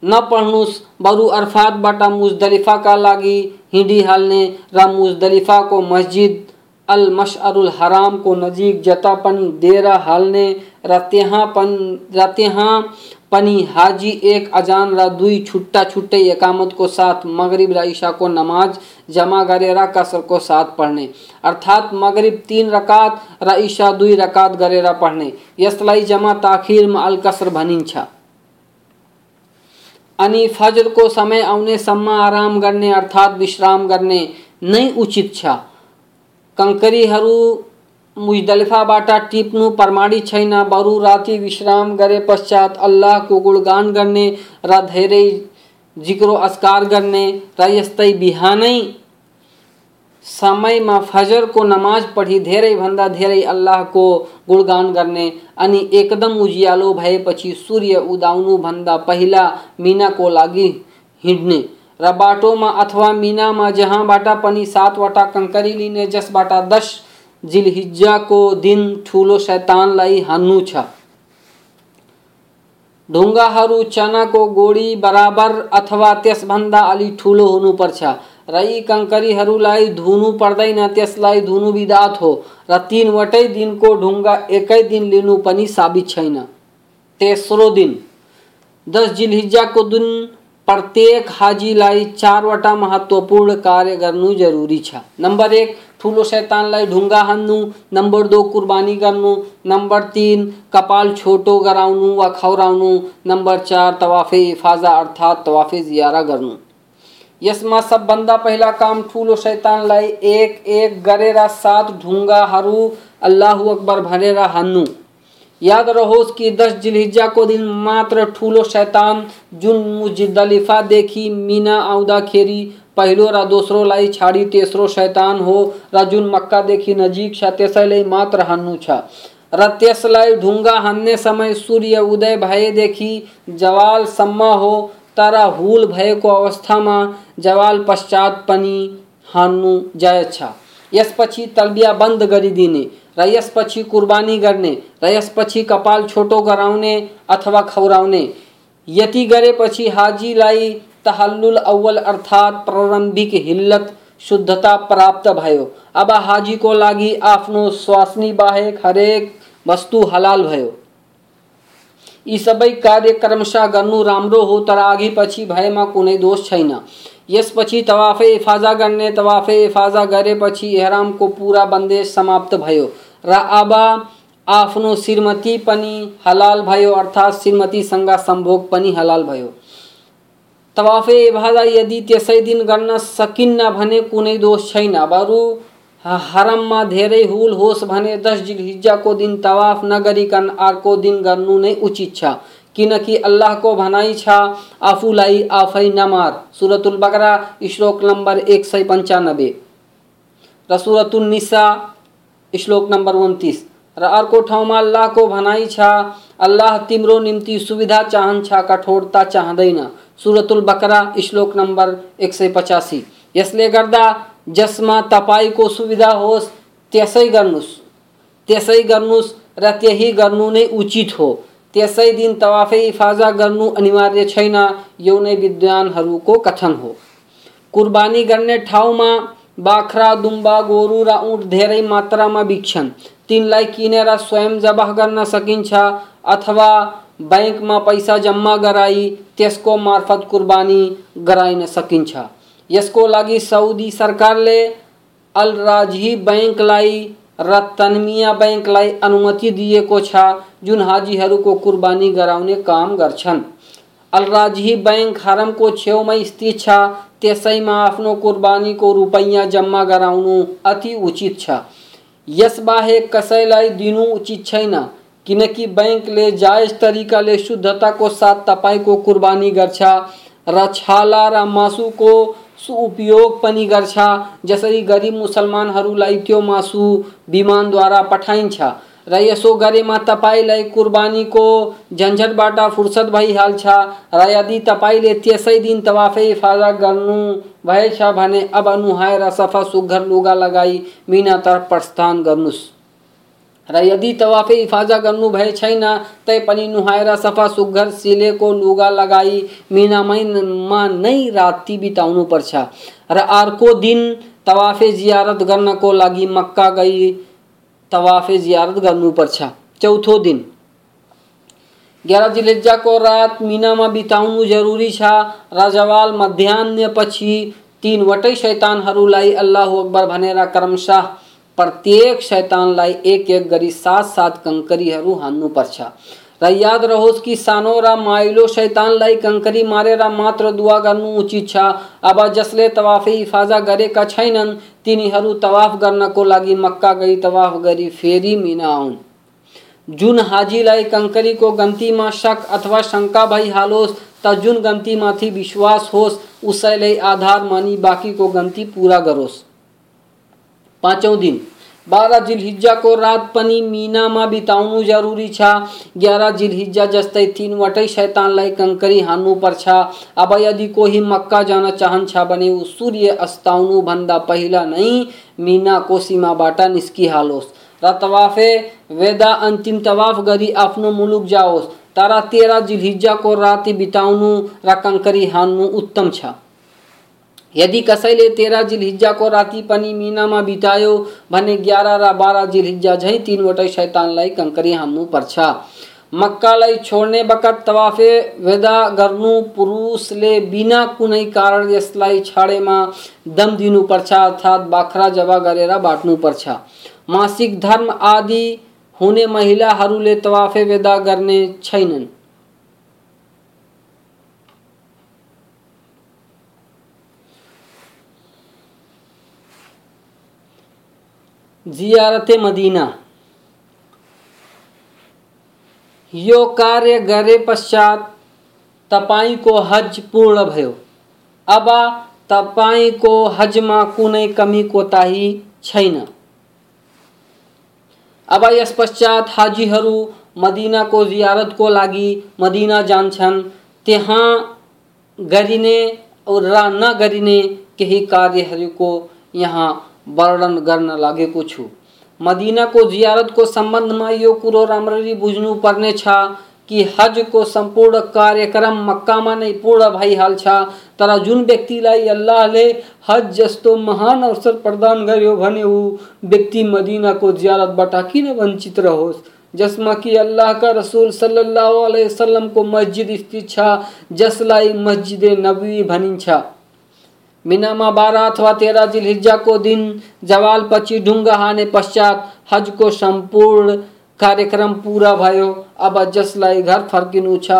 नपढ्नुहोस् बरु अरफातबाट मुजदलिफाका लागि हिँडिहाल्ने र मुजदलिफाको मस्जिद अल मशअरुल हरामको नजिक जता पनि डेर हाल्ने र त्यहाँ पनि, र त्यहाँ पनि हाजी एक अजान र दुई छुट्टा छुट्टै एकामतको साथ, मगरिब र इशाको नमाज़, जमा गरेर कसरको साथ पढ्ने। अर्थात् मगरिब तिन रकात, र इशा दुई रकात गरेर पढ़ने। यसलाई जमा ताखिरमा अल कसर भनिन्छ अनि फजरको समय आउनेसम्म आराम गर्ने अर्थात् विश्राम गर्ने नै उचित छ। कङ्करीहरू मुजदलिफाबाट टिप्नु प्रमाणित छैन बरु राति विश्राम गरे पश्चात अल्लाहको गुणगान गर्ने र धेरै जिक्रो अस्कार गर्ने र यस्तै बिहानै, समयमा फजरको नमाज़ पढी धेरैभन्दा धेरै अल्लाहको गुणगान गर्ने अनि एकदम उज्यालो भएपछि सूर्य उदाउनुभन्दा पहिला मिनाको लागि हिँड्ने। र बाटोमा अथवा मिनामा जहाँबाट पनि सातवटा कङ्करी लिने, जसबाट दस जिलहिज्जाको दिन ठुलो शैतानलाई हान्नु छ। ढुङ्गाहरू चनाको गोडी बराबर अथवा त्यसभन्दा अलि ठुलो हुनुपर्छ र यी कङ्करीहरूलाई धुनु पर्दैन, त्यसलाई धुनु विधात हो र तिनवटै दिनको ढुङ्गा एकै दिन लिनु पनि साबित छैन। तेस्रो दिन, दस जिलहिज्जाको दिन प्रत्येक हाजीलाई चारवटा महत्त्वपूर्ण कार्य गर्नु जरुरी छ। नम्बर एक ठुलो शैतानलाई ढुङ्गा हान्नु नम्बर दो, कुर्बानी गर्नु नम्बर तिन, कपाल छोटो गराउनु वा खौराउनु नम्बर चार, तवाफे इफाजा अर्थात् तवाफे जियारा गर्नु यसमा सबभन्दा पहिला काम ठुलो शैतानलाई एक एक, गरेर सात ढुङ्गाहरू अल्लाह अकबर भनेर हान्नु याद रहोस् कि दस जिलहिज्जाको दिन मात्र ठुलो शैतान जुन मुजिदलिफा मुजिदलिफादेखि मिना आउँदाखेरि पहिलो र दोस्रोलाई छाडी, तेस्रो शैतान हो। र जुन मक्कादेखि नजिक छ त्यसैले मात्र हान्नु छ। र त्यसलाई ढुङ्गा हान्ने समय सूर्य उदय भएदेखि जवालसम्म हो, तर हुल भएको अवस्थामा जवाल पश्चात पनि हान्नु जायज़ छ। यसपछि तलबिया बंद गरिदिने र यसपछि कुर्बानी गर्ने र यसपछि कपाल छोटो गराउने अथवा खौराउने यति गरेपछि हाजीलाई तहल्लुल अव्वल अर्थात प्रारंभिक हिल्लत, शुद्धता प्राप्त भयो। अब हाजीको लागि आफ्नो स्वास्नी बाहेक हरेक वस्तु हलाल भयो। यी सबै कार्य क्रमशः गर्नु राम्रो हो, तर अघि पछि भएमा कुनै दोष छैन। यसपछि तवाफे इफाजा गर्ने, तवाफे इफाजा गरेपछि एहरामको पुरा बन्देज समाप्त भयो र अब आफ्नो श्रीमती पनि हलाल भयो, अर्थात् श्रीमतीसँग सम्भोग पनि हलाल भयो। तवाफे इबादा यदि त्यसै दिन गर्न सकिन्न भने कुनै दोष छैन। बरु हरममा धेरै हुल होस् भने दस जिलहिज्जाको दिन तवाफ नगरिकन अर्को दिन गर्नु नै उचित छ। किनकि अल्लाहको भनाइ छ, आफूलाई आफै नमार सुरतुल बकरा, श्लोक नम्बर एक सय पन्चानब्बे र सुरतुल निसा, श्लोक नम्बर उन्तिस। र अर्को ठाउँमा अल्लाहको भनाइ छ, अल्लाह तिम्रो निम्ति सुविधा चाहन्छ, कठोरता चाहँदैन। सुरतुल बकरा, श्लोक नंबर एक सय पचासी। यसले गर्दा, जसमा तपाईँको सुविधा होस्, त्यसै गर्नुहोस् त्यसै गर्नुहोस् र त्यही गर्नु नै उचित हो। त्यसै दिन तवाफे इफाजा गर्नु अनिवार्य छैन, यो नै विद्वानहरूको कथन हो। कुर्बानी गर्ने ठाउँमा बाख्रा, दुम्बा, गोरु र उँट धेरै मात्रामा बिक्छन्। तिनलाई किनेर स्वयं जबह गर्न सकिन्छ अथवा बैंकमा पैसा जम्मा गराई, त्यसको मार्फत कुर्बानी गराइन सकिन्छ। यसको लागि सउदी सरकारले अल राजही बैंकलाई र तन्मिया बैंकलाई अनुमति दिएको छ, जुन हाजीहरूको कुर्बानी गराउने काम गर्छन्। अल राजही बैंक हरमको छेउमै स्थित छ, त्यसैमा आफ्नो कुर्बानीको रुपैयाँ जम्मा गराउनु अति उचित छ। यसबाहेक कसैलाई दिनु उचित छैन। किनकि बैंकले जायज़ तरीका तरिकाले शुद्धताको साथ तपाईँको कुर्बानी गर्छ र छाला र मासुको सुउपयोग पनि गर्छ जसरी गरिब मुसलमानहरूलाई त्यो मासु विमानद्वारा पठाइन्छ। र यसो गरेमा तपाईँलाई कुर्बानीको झन्झटबाट फुर्सद भइहाल्छ र यदि तपाईँले त्यसै दिन तवाफे इफादा गर्नु भएछ भने अब नुहाएर सफ़ा सुग्घर लुगा लगाई मिनातर्फ प्रस्थान गर्नुहोस् यदि तवाफे इफाजा गर्नु भए छैन तैपनि नुहाएर सफ़ा सुग्घर सिलेको लुगा लगाई मिनामैमा नै राति बिताउनु पर्छ। र अर्को दिन तवाफे जियारत गर्नको लागि मक्का गई, तवाफे जियारत गर्नुपर्छ चौथो दिन। ग्यारह जिलेजाको रात मिनामा बिताउनु जरुरी छ। र जवाल मध्याह्नपछि तिनवटै शैतानहरूलाई अल्लाह अकबर, भनेर क्रमशः प्रत्येक शैतानलाई एक एक गरी सात सात कङ्करीहरू हान्नुपर्छ र याद रहोस् कि सानो र माइलो शैतानलाई कङ्करी मारेर मात्र दुवा गर्नु उचित छ। अब जसले तवाफे इफाजा गरेका छैनन्, तिनीहरू तवाफ गर्नको लागि मक्का गई तवाफ गरी फेरि मिना आउन्। जुन हाजीलाई कङ्करीको गन्तीमा शक अथवा शंका शङ्का भइहालोस्, त जुन गन्तीमाथि विश्वास होस्, उसैलाई आधार मानी बाँकीको गन्ती पुरा गरोस्। पाँचौँ दिन। बाह्र जिलहिज्जाको रात पनि मिनामा बिताउनु जरुरी छ। ग्यारह जिलहिज्जा जस्तै तिनवटै शैतानलाई कङ्करी हान्नुपर्छ अब यदि कोही मक्का जान चाहन्छ भने ऊ सूर्य अस्ताउनुभन्दा पहिला नै मिनाको सीमाबाट निस्किहालोस् र तवाफे वेदा अन्तिम तवाफ गरी आफ्नो मुलुक जाओस्। तारा तेरा जिल्हिज्जा को राति बिताउनु र कंकरी हान्नु उत्तम छ। यदि कसैले तेह्र जिल्हिज्जाको राति पनि मिनामा बितायो, भने ग्यारह र बाह्र जिल्हिज्जा झै तिनवटै शैतानलाई कङ्करी हान्नु पर्छ। मक्कालाई छोड्ने बखत तवाफे वेदा गर्नु पुरुषले बिना कुनै कारण यसलाई छाडेमा दम दिनुपर्छ अर्थात् बाख्रा जबा गरेर बाट्नुपर्छ मासिक धर्म आदि हुने महिलाहरूले तवाफे वेदा गर्ने छैनन्। जियारत मदीना। यो कार्य गरे पश्चात तपाईँको हज पूर्ण भयो। अब, तपाई को हज में कुनै कमी कोताही छैन। अब, यस पश्चात हाजीहरू मदिनाको जियारतको लागि मदिना जान्छन्। त्यहाँ गरिने र नगरिने केही कार्यहरूको यहाँ वर्णन गर्न लागेको छु। मदिनाको जियारतको सम्बन्धमा यो कुरो राम्ररी बुझ्नुपर्ने छ कि हजको सम्पूर्ण कार्यक्रम मक्कामा नै पूर्ण भइहाल्छ तर जुन व्यक्तिलाई अल्लाहले हज जस्तो महान अवसर प्रदान गर्यो भने ऊ व्यक्ति मदिनाको जियारतबाट किन वञ्चित रहोस्? जसमा कि अल्लाहका रसुल अलैहि वसल्लमको मस्जिद स्थित छ, जसलाई मस्जिद नबी भनिन्छ। मिनामा बाह्र अथवा तेह्र को दिन, जवाल पछि ढुङ्गा हाने पश्चात हज को संपूर्ण कार्यक्रम पूरा भयो। अब जसलाई घर फर्किनु छ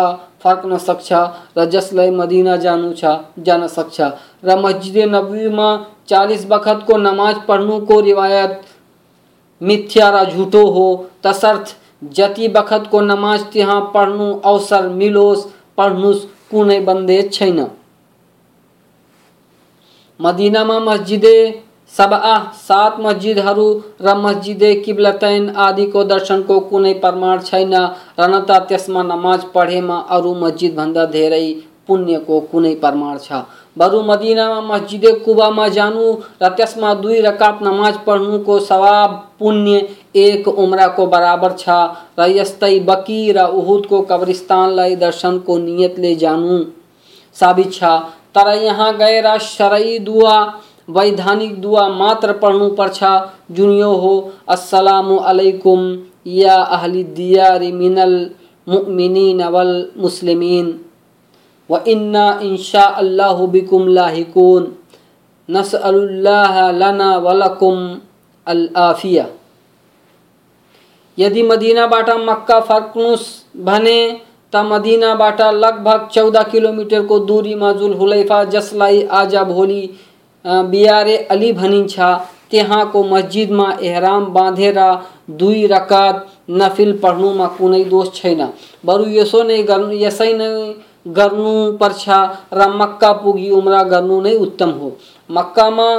फर्कन सक्छ। र जसलाई मदिना जानु छ, जान सक्छ। र मस्जिद नबीमा चालिस बखतको नमाज़ पढ्नुको रिवायत, मिथ्या र झुटो हो। तसर्थ, जति बखतको नमाज़ त्यहाँ पढ्नु अवसर मिलोस् पढ्नुहोस् कुनै बन्देज छैन। मदीनामा मस्जिदे सबआ, सात मस्जिदहरू र मस्जिदे किब्लतैन आदिको दर्शनको कुनै प्रमाण छैन। र न त त्यसमा नमाज़ पढेमा अरू मस्जिदभन्दा धेरै पुण्यको कुनै प्रमाण छ। बरु मदिनामा मस्जिदे कुबामा जानु र त्यसमा दुई रकात नमाज़ पढ्नुको सवाब पुण्य एक उम्राको बराबर छ र यस्तै बकी र उहुदको कब्रिस्तानलाई दर्शनको नियतले जानु साबित छ। तर यहाँ गएर शरई दुआ, वैधानिक दुआ मात्र पढ्नु पर्छ। जुन यो हो, अस्सलामु अलैकुम, या अहली दियार मिनल मुमिनीन वल मुस्लिमीन। व इन्ना इंशा अल्लाह बिकुम लाहिकून। नसअलुल्लाह लना वलकुम अल आफिया यदि मदीनाबाट मक्का फर्कनुस् भने त मदिनाबाट लगभग चौध किलोमिटरको दूरीमा जुलहुलैफा जसलाई आज भोलि बियारे अली भनिन्छ त्यहाँको मस्जिदमा एहराम बाँधेर दुई रकात नफिल पढ्नुमा कुनै दोष छैन। बरु यसो नै गर्नु, यसै नै र मक्का पुगी उम्रा गर्नु नै उत्तम हो। मक्कामा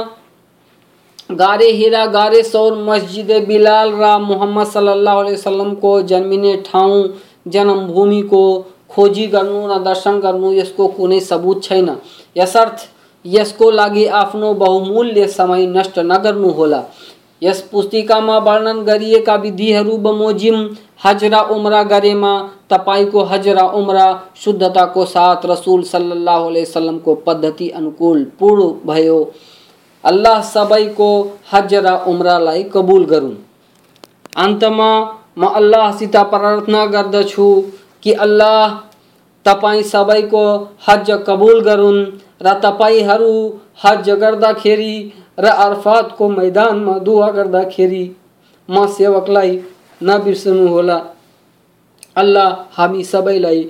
गारे हिरा, गारे सौर मस्जिद बिलाल र मोहम्मद सल्लाह अलैहि वसल्लमको जन्मिने ठाउँ जन्मभूमिको खोजी गर्नु र दर्शन गर्नु यसको कुनै सबुत छैन। यसर्थ, यसको लागि आफ्नो बहुमूल्य समय नष्ट नगर्नुहोला यस पुस्तिकामा वर्णन गरिएका विधिहरू बमोजिम हज उम्रा गरेमा तपाईँको हज र उम्रा शुद्धताको साथ रसुल सल्लल्लाहु अलैहि वसल्लमको पद्धति अनुकूल पूर्ण भयो। अल्लाह सबैको हज र उम्रालाई कबुल गरून्। अन्तमा म अल्लाहसित प्रार्थना गर्दछु कि अल्लाह तपाईँ सबैको हज कबुल गरून् र तपाईँहरू हज गर्दाखेरि र अर्फातको मैदानमा दुवा गर्दाखेरि म सेवकलाई नबिर्सनुहोला अल्लाह हामी सबैलाई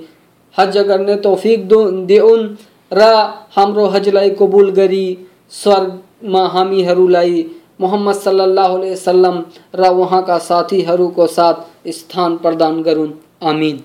हज गर्ने तौफिक दो देऊन् र हाम्रो हजलाई कबुल गरी स्वर्गमा हामीहरूलाई मोहम्मद सल्लल्लाहु अलैहि वसल्लम र उहाँका साथीहरूको साथ स्थान प्रदान गरून् आमिन।